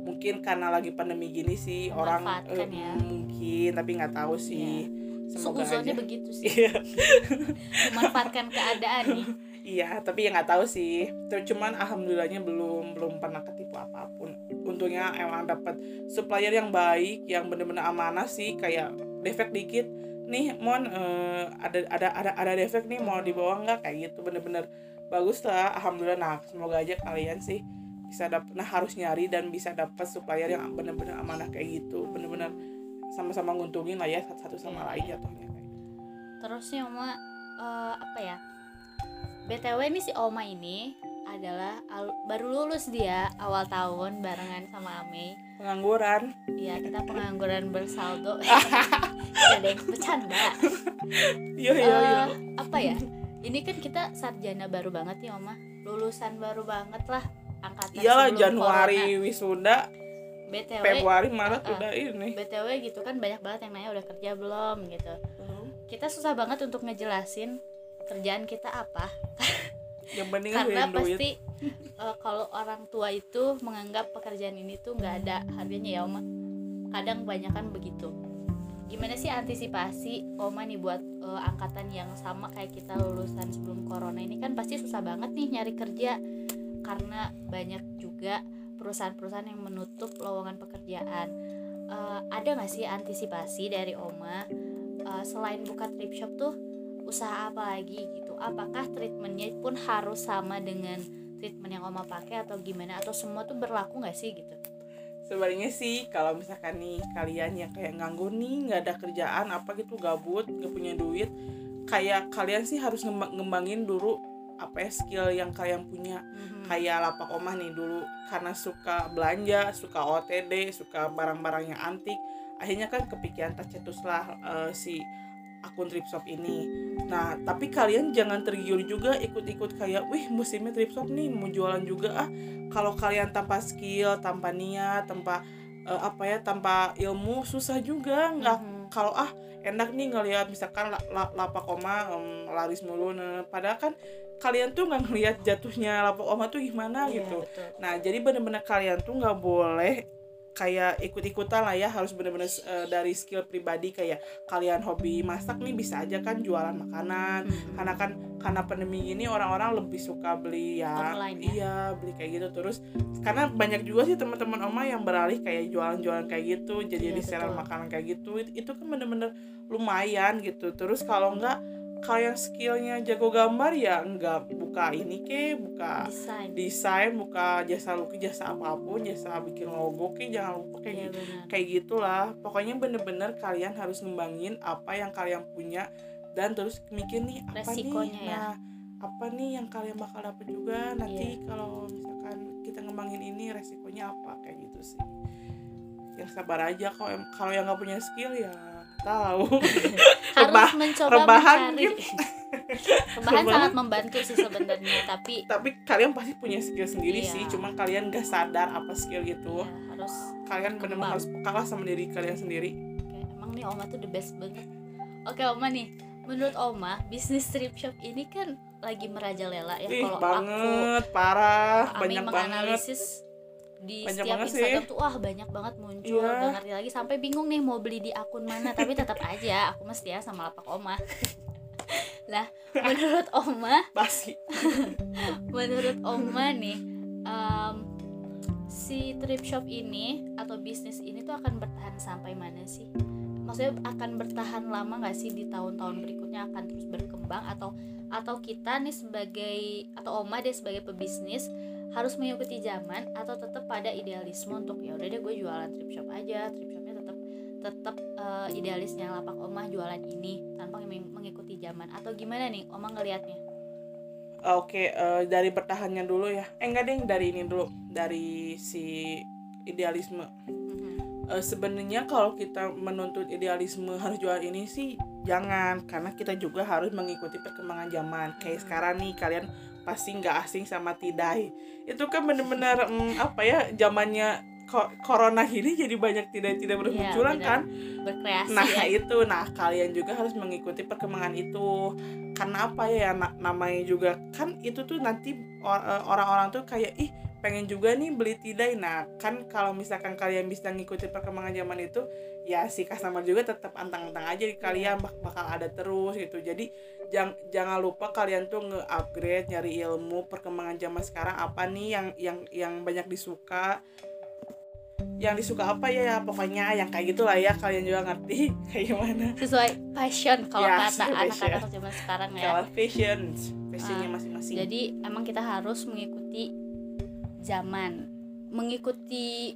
B: mungkin karena lagi pandemi gini sih orang eh,
A: ya.
B: mungkin tapi nggak tahu sih semoga
A: Seuzonnya
B: aja.
A: begitu sih.
B: Iya. (laughs)
A: Memanfaatkan keadaan nih.
B: Iya tapi ya nggak tahu sih. Terus cuman alhamdulillahnya belum belum pernah ketipu apa pun. Untungnya emang dapat supplier yang baik yang bener-bener amanah sih. Kayak defek dikit. Nih mon eh, ada ada ada ada defek nih mau dibawa nggak? Kayak gitu bener-bener. Bagus lah alhamdulillah. Nah semoga aja kalian sih bisa dapat nah harus nyari dan bisa dapat supplier yang bener-bener amanah kayak gitu. Bener-bener sama-sama nguntungin lah ya satu sama lain jatuhnya. Kayak
A: terus nih Oma eh, apa ya? Btw nih si Oma ini adalah al- baru lulus dia awal tahun barengan sama Ame.
B: Pengangguran.
A: Iya kita pengangguran bersaldo. (laughs) Ada yang bercanda.
B: Iya iya iya
A: Eh, Apa ya? Ini kan kita sarjana baru banget nih Oma. Lulusan baru banget lah Angkatan
B: iyalah Januari wisuda.
A: corona. BTW
B: Februari Maret
A: uh-uh.
B: udah ini.
A: BTW gitu kan banyak banget yang nanya udah kerja belum gitu. Kita susah banget untuk ngejelasin kerjaan kita apa. (laughs)
B: Yang penting
A: karena pasti eh, kalau orang tua itu menganggap pekerjaan ini tuh nggak ada harganya ya Oma. Kadang kebanyakan begitu. Gimana sih antisipasi Oma nih buat eh, angkatan yang sama kayak kita lulusan sebelum corona ini? Kan pasti susah banget nih nyari kerja. Karena banyak juga perusahaan-perusahaan yang menutup lowongan pekerjaan. Eh, ada nggak sih antisipasi dari Oma eh, selain buka trip shop tuh usaha apa lagi gitu? Apakah treatmentnya pun harus sama dengan treatment yang oma pakai atau gimana? Atau semua tuh berlaku nggak sih gitu?
B: Sebenarnya sih kalau misalkan nih kalian yang kayak nganggur nih nggak ada kerjaan apa gitu gabut nggak punya duit kayak kalian sih harus ngembang- ngembangin dulu apa ya skill yang kalian punya kayak lapak omah nih dulu karena suka belanja suka OTD suka barang-barang yang antik akhirnya kan kepikiran tercetuslah eh, si akun trip shop ini. Nah tapi kalian jangan tergiur juga ikut-ikut kayak wih musimnya trip shop nih mau jualan juga ah. Kalau kalian tanpa skill tanpa niat tanpa eh, apa ya tanpa ilmu susah juga. Nggak
A: Mhm.
B: kalau ah enak nih ngelihat misalkan la- la- lapak oma em, laris mulu. Nah, padahal kan kalian tuh nggak ngelihat jatuhnya lapak oma tuh gimana
A: Iya,
B: gitu
A: betul.
B: nah jadi bener-bener kalian tuh nggak boleh kayak ikut-ikutan lah ya harus bener-bener eh, dari skill pribadi kayak kalian hobi masak nih bisa aja kan jualan makanan
A: Mhm.
B: karena kan karena pandemi ini orang-orang lebih suka beli ya
A: Online ya?
B: iya beli kayak gitu terus karena banyak juga sih teman-teman oma yang beralih kayak jualan-jualan kayak gitu jadi
A: Iya,
B: reseller
A: betul.
B: makanan kayak gitu itu, itu kan bener-bener lumayan gitu terus kalau enggak kalau yang skillnya jago gambar ya enggak buka ini ke buka
A: desain.
B: desain buka jasa lukis jasa apa pun jasa bikin logo ke jangan lupa kayak
A: Iya,
B: gitu kayak gitulah. Pokoknya bener-bener kalian harus ngembangin apa yang kalian punya dan terus mikir nih apa
A: Resikonya
B: nih
A: ya.
B: nah apa nih yang kalian bakal dapet juga? Nanti kalau misalkan kita ngembangin ini resikonya apa? Kayak gitu sih. Yang sabar aja kalau kalau yang nggak punya skill ya tahu. (laughs)
A: Harus
B: rebah-
A: mencoba
B: rebahan
A: mencari. (laughs) rebahan sangat membantu sih sebenarnya tapi
B: tapi kalian pasti punya skill sendiri
A: Iya.
B: sih cuman kalian gak sadar apa skill gitu
A: ya, harus
B: kalian benar-benar harus peka lah sama diri kalian sendiri.
A: Oke, emang nih Oma tuh the best banget. Oke Oma nih, menurut Oma bisnis strip shop ini kan lagi merajalela ya. Kalau aku
B: banget parah
A: Ami
B: banyak banget.
A: menganalisis di
B: Banyak
A: setiap
B: banget sih.
A: Instagram tuh wah banyak banget muncul
B: Iya.
A: Gak ngerti lagi sampai bingung nih mau beli di akun mana tapi tetap aja aku mesti ya sama lapak Oma (laughs) lah menurut Oma (laughs)
B: basi (laughs)
A: menurut Oma nih em, si trip shop ini atau bisnis ini tuh akan bertahan sampai mana sih? Maksudnya akan bertahan lama nggak sih di tahun-tahun berikutnya akan terus berkembang atau atau kita nih sebagai atau Oma deh sebagai pebisnis harus mengikuti zaman atau tetap pada idealisme untuk ya udah deh gue jualan trip shop aja. Trip shopnya tetap tetap eh, idealisnya lapak Oma jualan ini tanpa meng- mengikuti zaman. Atau gimana nih Oma ngelihatnya?
B: oke eh, dari bertahannya dulu ya. Eh enggak deh dari ini dulu. Dari si idealisme.
A: Mhm.
B: Eh, sebenarnya kalau kita menuntut idealisme harus jual ini sih jangan. Karena kita juga harus mengikuti perkembangan zaman. Kayak
A: Hmm.
B: sekarang nih kalian pasti nggak asing sama tidai itu kan bener-bener mm, apa ya zamannya corona ini jadi banyak tidak-tidak bermunculan
A: benar.
B: kan?
A: Berkreasi
B: nah
A: ya.
B: itu. Nah kalian juga harus mengikuti perkembangan itu. Karena apa ya na- namanya juga kan itu tuh nanti eh, orang-orang tuh kayak ih pengen juga nih beli tidai nah kan kalau misalkan kalian bisa ngikuti perkembangan zaman itu ya si customer juga tetap antang-antang aja di kalian bak- bakal ada terus gitu. Jadi jang, jangan lupa kalian tuh nge-upgrade nyari ilmu perkembangan zaman sekarang apa nih yang yang yang banyak disuka. Yang disuka apa ya, ya pokoknya yang kayak gitulah ya kalian juga ngerti (laughs) kayak gimana.
A: Sesuai passion kalau
B: Ya,
A: kata anak-anak
B: passion.
A: zaman sekarang ya.
B: Kalau fashion fashionnya
A: Ah,
B: masing-masing.
A: jadi emang kita harus mengikuti zaman mengikuti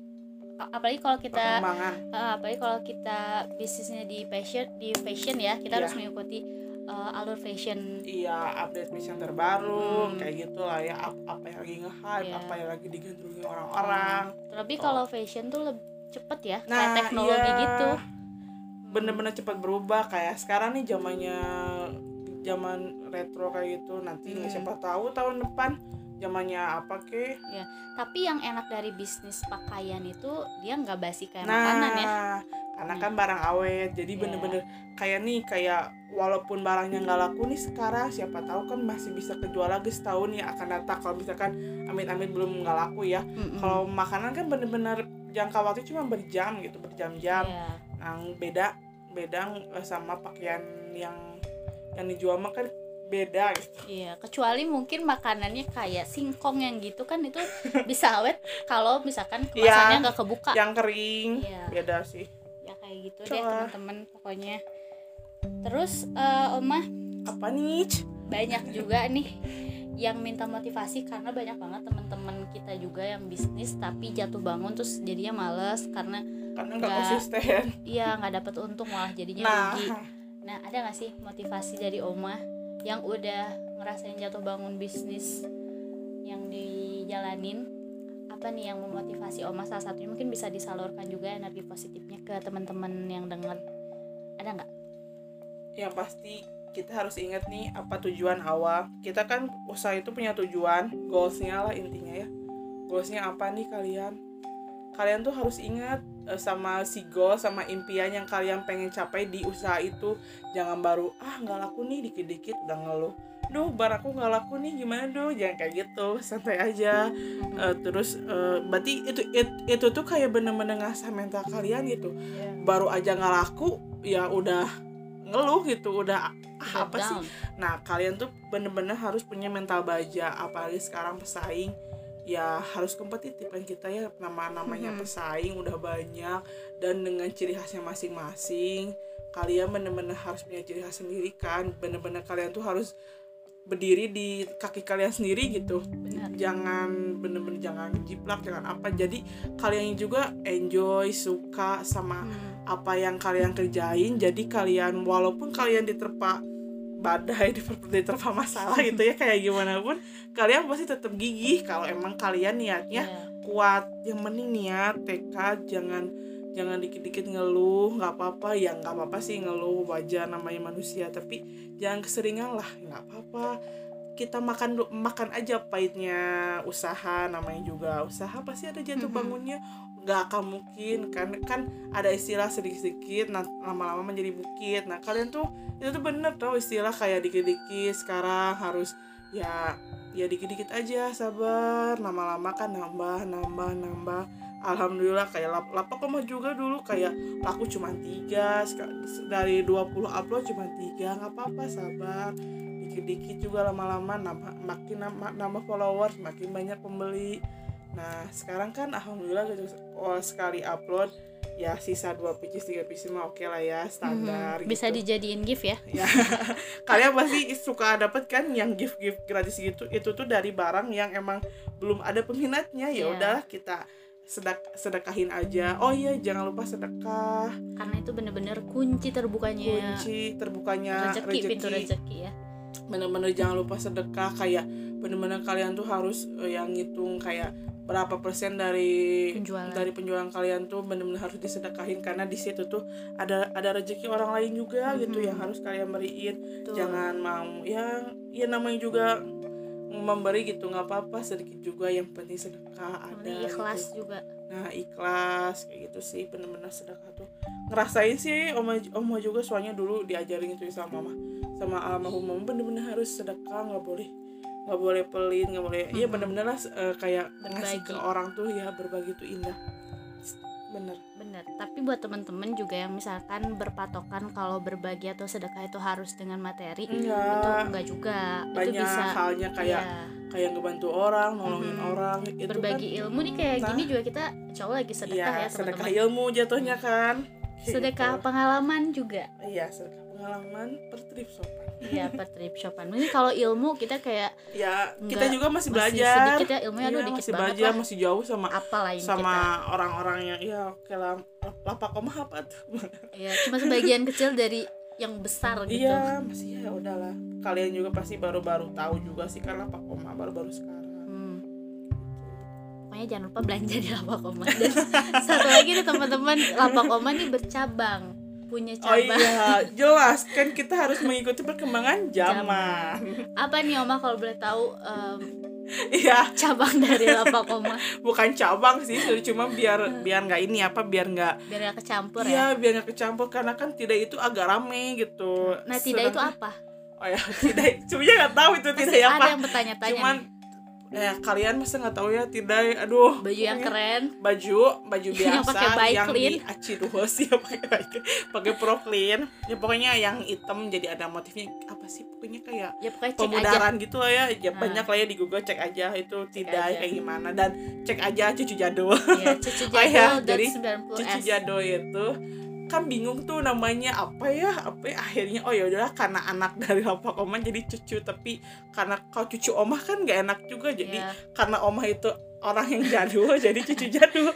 A: apalagi kalau kita eh, apalagi kalau kita bisnisnya di fashion di fashion ya kita
B: Iya.
A: harus mengikuti eh, alur fashion
B: iya update fashion terbaru
A: Hmm.
B: kayak gitulah ya ap- apa yang lagi nge-hype
A: Iya.
B: apa yang lagi digandrungi orang-orang
A: terlebih
B: Oh.
A: kalau fashion tuh lebih cepet ya
B: Nah,
A: kayak teknologi
B: iya.
A: gitu
B: bener-bener cepat berubah kayak sekarang nih zamannya zaman retro kayak gitu nanti
A: Hmm.
B: siapa tahu tahun depan zamannya apa ke
A: tapi yang enak dari bisnis pakaian itu dia nggak basi kayak
B: nah
A: makanan ya
B: karena
A: Hmm.
B: kan barang awet jadi
A: Iya.
B: bener-bener kayak nih kayak walaupun barangnya nggak laku nih sekarang siapa tahu kan masih bisa kejual lagi setahun ya akan datang kalau misalkan amit-amit belum nggak laku ya
A: Mm-mm.
B: kalau makanan kan bener-bener jangka waktu cuma berjam gitu berjam-jam
A: Iya.
B: yang beda beda eh, sama pakaian yang yang dijual mah kan beda gitu
A: Iya, kecuali mungkin makanannya kayak singkong yang gitu kan itu (laughs) bisa awet kalau misalkan
B: Iya.
A: kemasannya nggak kebuka.
B: yang kering
A: Iya.
B: beda sih
A: Ya kayak gitu deh teman-teman pokoknya. Terus eh, Oma
B: apa nih
A: banyak juga nih yang minta motivasi karena banyak banget teman-teman kita juga yang bisnis tapi jatuh bangun terus jadinya males karena
B: karena nggak
A: Nggak.
B: konsisten
A: iya nggak dapet untung malah jadinya
B: nah
A: rugi. Nah, ada gak sih motivasi dari Oma yang udah ngerasain jatuh bangun bisnis yang dijalanin? Apa nih yang memotivasi Oma salah satunya mungkin bisa disalurkan juga energi positifnya ke teman-teman yang denger. Ada nggak?
B: yang pasti kita harus ingat nih apa tujuan awal kita kan usaha itu punya tujuan goalsnya lah intinya ya goalsnya apa nih kalian kalian tuh harus ingat sama si goal sama impian yang kalian pengen capai di usaha itu. Jangan baru ah nggak laku nih dikit-dikit udah ngeluh. Duh bar aku nggak laku nih gimana duh jangan kayak gitu santai aja. Eh, terus eh, berarti itu, it- itu tuh kayak bener-bener ngasah mental kalian gitu.
A: Iya.
B: baru aja nggak laku ya udah ngeluh gitu udah ah, apa sih? nah kalian tuh bener-bener harus punya mental baja apalagi sekarang pesaing ya harus kompetitif kan kita ya nama namanya
A: Mhm.
B: pesaing udah banyak dan dengan ciri khasnya masing-masing kalian bener-bener harus punya ciri khas sendiri kan bener-bener kalian tuh harus berdiri di kaki kalian sendiri gitu
A: Benar.
B: jangan bener-bener jangan jiplak jangan apa jadi kalian juga enjoy suka sama
A: Hmm.
B: apa yang kalian kerjain jadi kalian walaupun kalian diterpa badai diterpa masalah gitu ya kayak gimana pun kalian pasti tetap gigih kalau emang kalian niatnya
A: Iya.
B: kuat. Yang penting niat tekad jangan jangan dikit-dikit ngeluh nggak apa-apa. Ya nggak apa-apa sih ngeluh wajar namanya manusia. Tapi jangan keseringan lah nggak apa-apa. Kita makan makan aja pahitnya usaha namanya juga usaha pasti ada jatuh bangunnya nggak akan mungkin kan kan ada istilah sedikit-sedikit nah lama-lama menjadi bukit. Nah kalian tuh itu tuh bener tau istilah kayak dikit-dikit sekarang harus ya ya dikit-dikit aja sabar. Lama-lama kan nambah nambah nambah. Alhamdulillah kayak lap lapak mah juga dulu. Kayak laku cuma tiga dari 20 upload cuma tiga nggak apa-apa sabar. Dikit-dikit juga lama-lama nambah makin nambah, nambah followers makin banyak pembeli nah sekarang kan alhamdulillah gitu oh, sekali upload ya sisa dua pieces tiga pieces mah oke lah ya standar.
A: Bisa
B: gitu.
A: dijadiin gift ya? (laughs)
B: ya. Kalian pasti suka dapet kan yang gift gift gratis gitu. Itu tuh dari barang yang emang belum ada peminatnya. Ya
A: Iya.
B: udah kita sedak sedekahin aja. Oh iya jangan lupa sedekah.
A: Karena itu bener-bener kunci terbukanya.
B: Kunci terbukanya
A: rezeki,
B: rezeki.
A: pintu rezeki ya.
B: bener-bener jangan lupa sedekah. Kayak bener-bener kalian tuh harus eh, yang ngitung kayak berapa persen dari
A: Penjualan.
B: dari penjualan kalian tuh bener-bener harus disedekahin karena di situ tuh ada ada rezeki orang lain juga gitu
A: Mhm.
B: yang harus kalian beriin
A: Betul.
B: jangan mau ya ya namanya juga memberi gitu nggak apa-apa sedikit juga yang penting sedekah ada
A: Ini ikhlas
B: gitu.
A: juga
B: nah ikhlas kayak gitu sih bener-bener sedekah tuh ngerasain sih oma oma juga soalnya dulu diajarin itu sama mama sama almarhum mama bener-bener harus sedekah nggak boleh nggak boleh pelit nggak boleh iya
A: Mhm.
B: bener-bener lah eh, kayak ngasih
A: Berbagi.
B: ke orang tuh ya berbagi tuh indah. Bener.
A: Bener. Tapi buat temen-temen juga yang misalkan berpatokan kalau berbagi atau sedekah itu harus dengan materi itu
B: enggak
A: enggak juga. Itu
B: banyak
A: bisa.
B: halnya kayak
A: ya,
B: kayak ngebantu orang nolongin
A: Mhm.
B: orang itu
A: berbagi
B: kan,
A: ilmu nih kayak
B: Nah.
A: gini juga kita coba lagi sedekah
B: iya,
A: ya
B: sedekah
A: teman-teman.
B: ilmu jatuhnya kan.
A: Sedekah
B: gitu.
A: pengalaman juga.
B: Iya sedekah pengalaman per trip sopan
A: Iya, per trip shopan. Mungkin kalau ilmu kita kayak
B: ya kita juga masih
A: masih
B: belajar
A: sedikit ya ilmunya aduh
B: Iya,
A: dikit
B: masih
A: banget
B: belajar
A: lah.
B: masih jauh sama
A: Apa lain
B: sama orang-orang yang ya oke lah lapak koma apa tuh
A: kita? (laughs) Ya, cuma sebagian kecil dari yang besar gitu.
B: iya masih ya udahlah kalian juga pasti baru-baru tahu juga sih kan lapak koma baru-baru sekarang
A: Hmm. Pokoknya jangan lupa belanja di Lapak Oma. (laughs) Dan satu lagi nih teman-teman, Lapak Oma nih bercabang, punya
B: oh
A: cabang.
B: iya (laughs) jelas kan kita harus mengikuti perkembangan zaman
A: Apa nih Oma kalau boleh tahu em, (laughs)
B: iya
A: cabang dari (laughs) Lapak Oma
B: bukan cabang sih cuma biar biar nggak ini apa biar nggak
A: biar gak kecampur ya?
B: Iya, biar nggak kecampur karena kan tidak itu agak rame gitu.
A: Nah, tidak itu
B: Sedangkan-
A: apa?
B: Oh ya, tidak. Sebenarnya nggak tahu itu tidak
A: Ada
B: apa.
A: yang bertanya-tanya
B: Cuman
A: nih.
B: Ya kalian masa nggak tahu ya tidak. Aduh.
A: Baju yang keren,
B: baju baju biasa (laughs)
A: Yang pakai Bike
B: yang
A: Clean.
B: di aci terus ya pakai Bike- pakai pro clean. Ya pokoknya yang hitam jadi ada motifnya apa sih pokoknya kayak
A: ya pokoknya aja.
B: pemudaran gitu lah ya. Ya
A: Nah.
B: banyak lah ya di Google cek aja itu tidak kayak gimana dan cek aja cucu jadul.
A: Iya, cucu (laughs)
B: Oh iya,
A: jadul
B: jadi
A: 90
B: Cucu jadul itu kan bingung tuh namanya apa ya apa ya? akhirnya oh ya udahlah karena anak (laughs) dari lapak oma jadi cucu tapi karena kalau cucu omah kan nggak enak juga jadi
A: Iya.
B: karena omah itu orang yang jadul (laughs) jadi cucu jadul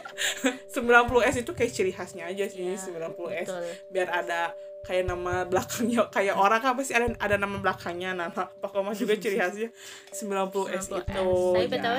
B: 90s (laughs) itu kayak ciri khasnya aja sih
A: Iya,
B: 90s
A: Betul.
B: biar ada kayak nama belakangnya kayak orang kan pasti ada ada nama belakangnya nah lapak oma juga ciri khasnya 90s
A: 90S.
B: itu
A: Tapi
B: ya.
A: btw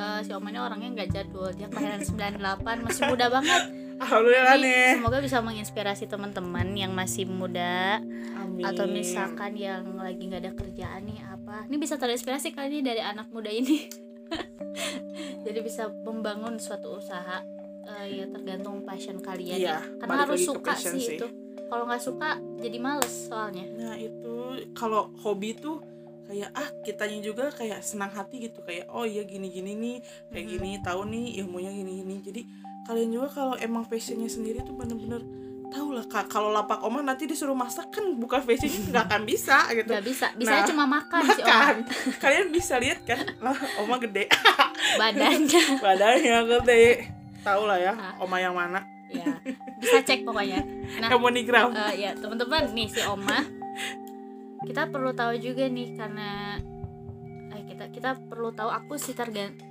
A: eh, si Oma ini orangnya nggak jadul, dia kelahiran 98 masih muda banget.
B: Alhamdulillah
A: Jadi,
B: nih
A: semoga bisa menginspirasi teman-teman yang masih muda
B: Amin.
A: atau misalkan yang lagi nggak ada kerjaan nih apa. Ini bisa terinspirasi kali ini dari anak muda ini. (laughs) Jadi bisa membangun suatu usaha eh, ya tergantung passion kalian
B: Iya,
A: ya. Karena harus suka sih
B: sih.
A: itu. Kalau nggak suka jadi males soalnya.
B: Nah itu kalau hobi tuh kayak ah kitanya juga kayak senang hati gitu kayak oh iya gini gini nih kayak
A: Mhm.
B: gini tahu nih ilmunya gini gini jadi kalian juga kalau emang passionnya sendiri tuh bener-bener tahu lah kak. Kalau lapak oma nanti disuruh masak kan bukan passionnya (laughs) nggak akan bisa gitu.
A: Nggak bisa, bisa
B: Nah,
A: cuma makan sih Oma.
B: makan. (laughs) Kalian bisa lihat kan? Lah oma gede. (laughs)
A: Badannya.
B: badannya gede. Tahu lah ya
A: Ah.
B: oma yang mana.
A: Ya, bisa cek pokoknya. Nah,
B: Emonigram.
A: Eh, ya teman-teman nih si Oma. Kita perlu tahu juga nih karena eh, kita kita perlu tahu aku sih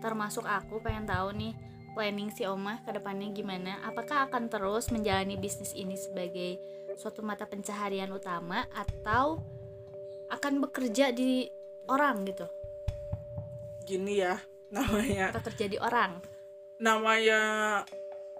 A: termasuk aku pengen tahu nih planning si Oma ke depannya gimana? Apakah akan terus menjalani bisnis ini sebagai suatu mata pencaharian utama atau akan bekerja di orang gitu?
B: Gini ya (laughs) namanya
A: atau kerja di orang?
B: Namanya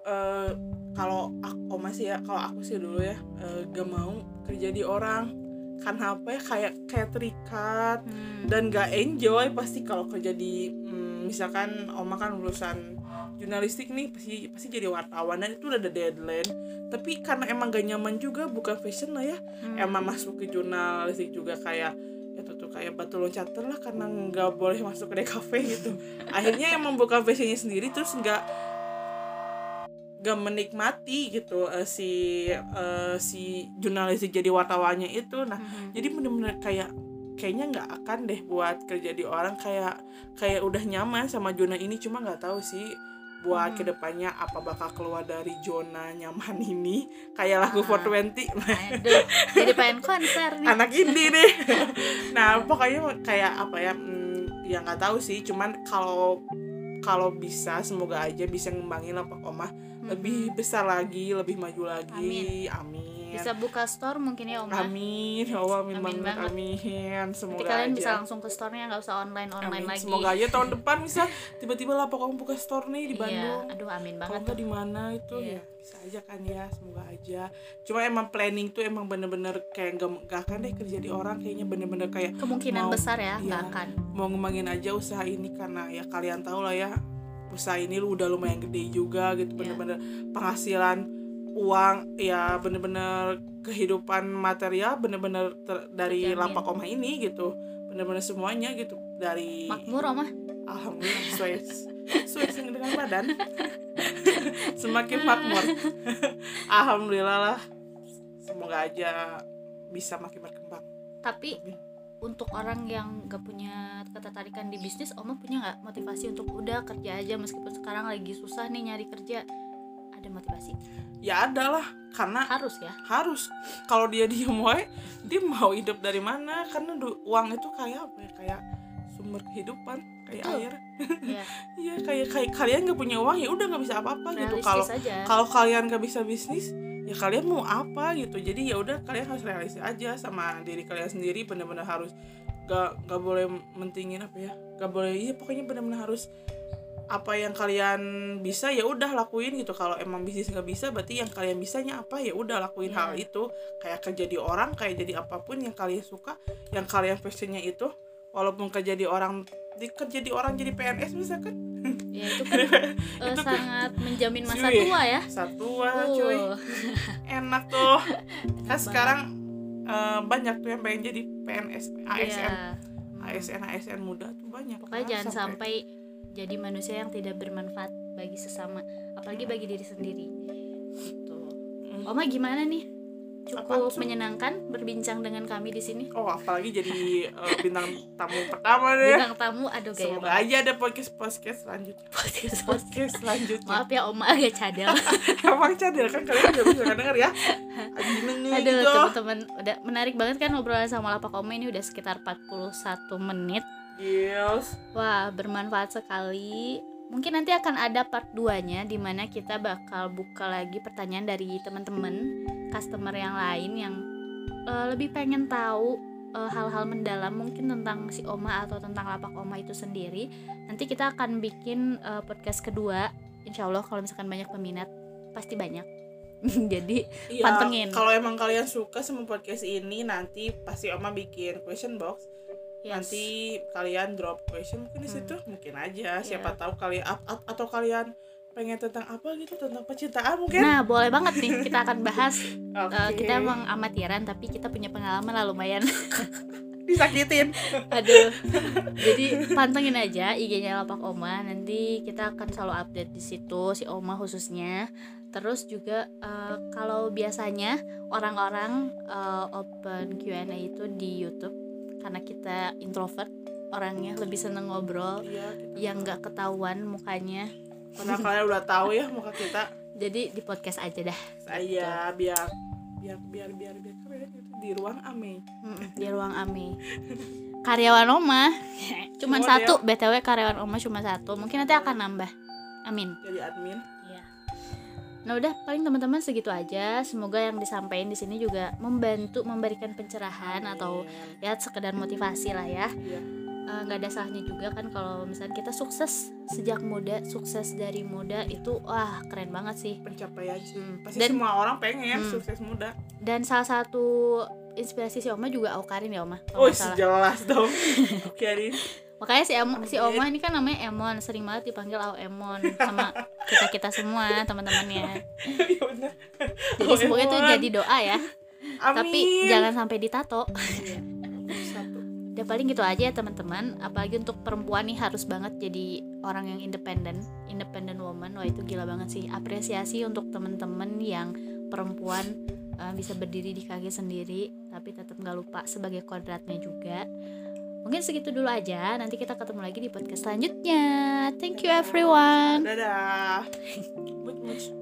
B: eh kalau aku masih ya kalau aku sih dulu ya eh, gak mau kerja di orang. Karena apa ya? Kayak kayak terikat
A: Hmm,
B: dan gak enjoy pasti kalau kerja di hmm, misalkan oma kan lulusan jurnalistik nih pasti pasti jadi wartawan dan itu udah ada deadline. Tapi karena emang gak nyaman juga bukan fashion lah ya.
A: Hmm.
B: emang masuk ke jurnalistik juga kayak itu tuh kayak batu loncatan lah karena nggak boleh masuk ke DKV gitu. (laughs) Akhirnya emang bukan fashionnya sendiri terus nggak nggak menikmati gitu eh, si eh, si jurnalistik jadi wartawannya itu. Nah
A: Mhm.
B: jadi bener-bener kayak kayaknya nggak akan deh buat kerja di orang kayak kayak udah nyaman sama zona ini. Cuma nggak tahu sih buat
A: Hmm.
B: ke depannya apa bakal keluar dari zona nyaman ini. Kayak lagu
A: Ah.
B: 420
A: aduh jadi pengen konser nih.
B: Anak indie nih. (laughs) Nah pokoknya kayak apa ya hmm, ya nggak tahu sih. Cuman kalau kalau bisa semoga aja bisa ngembangin lapak omah
A: Mhm.
B: lebih besar lagi lebih maju lagi. Amin,
A: bisa buka store mungkin ya Oma
B: Amin, ya Allah, amin,
A: Amin
B: banget,
A: banget.
B: amin. Semoga
A: Nanti kalian
B: aja.
A: bisa langsung ke store-nya nggak usah online online
B: Amin.
A: lagi
B: Semoga aja tahun depan (laughs) bisa tiba-tiba lapak kamu buka store nih di
A: iya
B: Bandung.
A: aduh amin
B: Kalau
A: banget
B: nggak di mana itu
A: Iya.
B: ya bisa aja kan ya, semoga aja. Cuma emang planning tuh emang bener-bener kayak gak, gak akan deh kerja di orang kayaknya bener-bener kayak
A: kemungkinan
B: Mau-
A: besar ya nggak
B: iya.
A: akan
B: mau ngembangin aja usaha ini karena ya kalian tahu lah ya usaha ini lu udah lumayan gede juga gitu
A: Iya.
B: bener-bener penghasilan uang ya bener-bener kehidupan material bener-bener dari
A: Terjamin.
B: lapak omah ini gitu. Bener-bener semuanya gitu dari
A: makmur Oma
B: alhamdulillah sesuai sesuai dengan badan. (laughs) Semakin makmur. (laughs) Alhamdulillah lah. Semoga aja bisa makin berkembang.
A: Tapi untuk orang yang gak punya ketertarikan di bisnis Oma punya nggak motivasi untuk udah kerja aja? Meskipun sekarang lagi susah nih nyari kerja ada motivasi?
B: Ya ada lah karena
A: harus ya?
B: harus. Kalau dia diem wae dia mau hidup dari mana? Karena uang itu kayak apa ya? Kayak sumber kehidupan kayak
A: Betul.
B: air.
A: Ya (laughs)
B: iya kayak kayak kalian nggak punya uang ya udah nggak bisa apa-apa gitu. Kalau kalau kalian nggak bisa bisnis ya kalian mau apa gitu. Jadi ya udah kalian harus realistis aja sama diri kalian sendiri. Benar-benar harus gak gak boleh mentingin apa ya? Gak boleh iya pokoknya benar-benar harus apa yang kalian bisa ya udah lakuin gitu. Kalau emang bisnis nggak bisa berarti yang kalian bisanya apa? Ya udah lakuin
A: Iya.
B: hal itu. Kayak kerja di orang kayak jadi apa pun yang kalian suka yang kalian passionnya itu. Walaupun kerja di orang di kerja di orang jadi PNS misalkan
A: ya (laughs) itu kan? Eh,
B: Itu kan-
A: sangat menjamin masa
B: Cuy.
A: tua ya.
B: satu cuy
A: Uh, (laughs)
B: enak tuh. Kan sekarang eh, banyak tuh yang pengen jadi PNS ASN
A: iya. Hmm.
B: ASN ASN muda tuh banyak
A: pokoknya
B: Kan
A: jangan sampai jadi manusia yang tidak bermanfaat bagi sesama apalagi bagi diri sendiri. Gitu.
B: Mm.
A: Oma gimana nih? Cukup
B: tuh?
A: menyenangkan berbincang dengan kami di sini?
B: Oh apalagi jadi eh, bintang tamu pertama deh.
A: Bintang tamu aduh gaya
B: semoga
A: banget.
B: aja ada podcast podcast selanjutnya.
A: Podcast-
B: podcast selanjutnya.
A: maaf ya Oma agak cadel. (laughs)
B: Emang cadel kan? Kalian juga bisa denger ya.
A: Aduh
B: gitu.
A: teman-teman. Udah menarik banget kan obrolan sama Lapak Oma. Ini udah sekitar 41 menit
B: Yes.
A: Wah, bermanfaat sekali. Mungkin nanti akan ada part 2-nya di mana kita bakal buka lagi pertanyaan dari teman-teman customer yang lain yang eh, lebih pengen tahu eh, hal-hal mendalam mungkin tentang si Oma atau tentang lapak Oma itu sendiri. Nanti kita akan bikin eh, podcast kedua. Insya Allah kalau misalkan banyak peminat, pasti banyak. (laughs) Jadi
B: Iya,
A: Pantengin.
B: kalau emang kalian suka sama podcast ini nanti pasti Oma bikin question box
A: yes.
B: nanti kalian drop question mungkin di
A: Hmm.
B: situ mungkin aja siapa
A: Iya.
B: tahu kalian at- at- atau kalian pengen tentang apa gitu tentang percintaan mungkin
A: Nah, boleh banget nih kita akan bahas. (laughs) Eh, kita emang amatiran tapi kita punya pengalaman lah lumayan. (laughs)
B: disakitin (laughs)
A: Aduh. Jadi pantengin aja IG-nya Lapak Oma. Nanti kita akan selalu update di situ si Oma khususnya. Terus juga eh, kalau biasanya orang-orang eh, open Q&A itu di YouTube karena kita introvert orangnya lebih seneng ngobrol
B: iya
A: yang nggak ketahuan mukanya.
B: karena kalian udah tahu ya muka kita
A: Jadi di podcast aja dah
B: saya biar biar biar biar biar kalian itu di ruang ame
A: di ruang Ami. Karyawan Oma (laughs) cuman
B: Oh,
A: satu BTW karyawan Oma cuma satu. Mungkin nanti akan nambah. Amin.
B: jadi admin.
A: Nah udah paling teman-teman segitu aja. Semoga yang disampaikan di sini juga membantu memberikan pencerahan atau ya sekedar motivasi lah ya.
B: Iya.
A: Eh, nggak ada salahnya juga kan kalau misalnya kita sukses sejak muda, sukses dari muda itu wah keren banget sih.
B: pencapaian sih
A: Hmm.
B: pasti
A: Dan
B: semua orang pengen
A: Hmm.
B: sukses muda
A: dan salah satu inspirasi si Oma juga Aukarin ya Oma.
B: oh jelas dong (laughs) oke Arin
A: Makanya si Em- si. Oma ini kan namanya Emon, sering banget dipanggil Au Emon sama kita kita semua teman-temannya. (laughs)
B: Iya.
A: Jadi semoga itu
B: Emon.
A: jadi doa ya.
B: Amin.
A: Tapi jangan sampai ditato.
B: Iya.
A: Udah paling gitu aja ya teman-teman. Apalagi untuk perempuan nih harus banget jadi orang yang independen, independent woman. Wah itu gila banget sih. Apresiasi untuk teman-teman yang perempuan eh, bisa berdiri di kaki sendiri, tapi tetap nggak lupa sebagai kodratnya juga. Mungkin segitu dulu aja. Nanti kita ketemu lagi di podcast selanjutnya. Thank you everyone.
B: dadah. (laughs)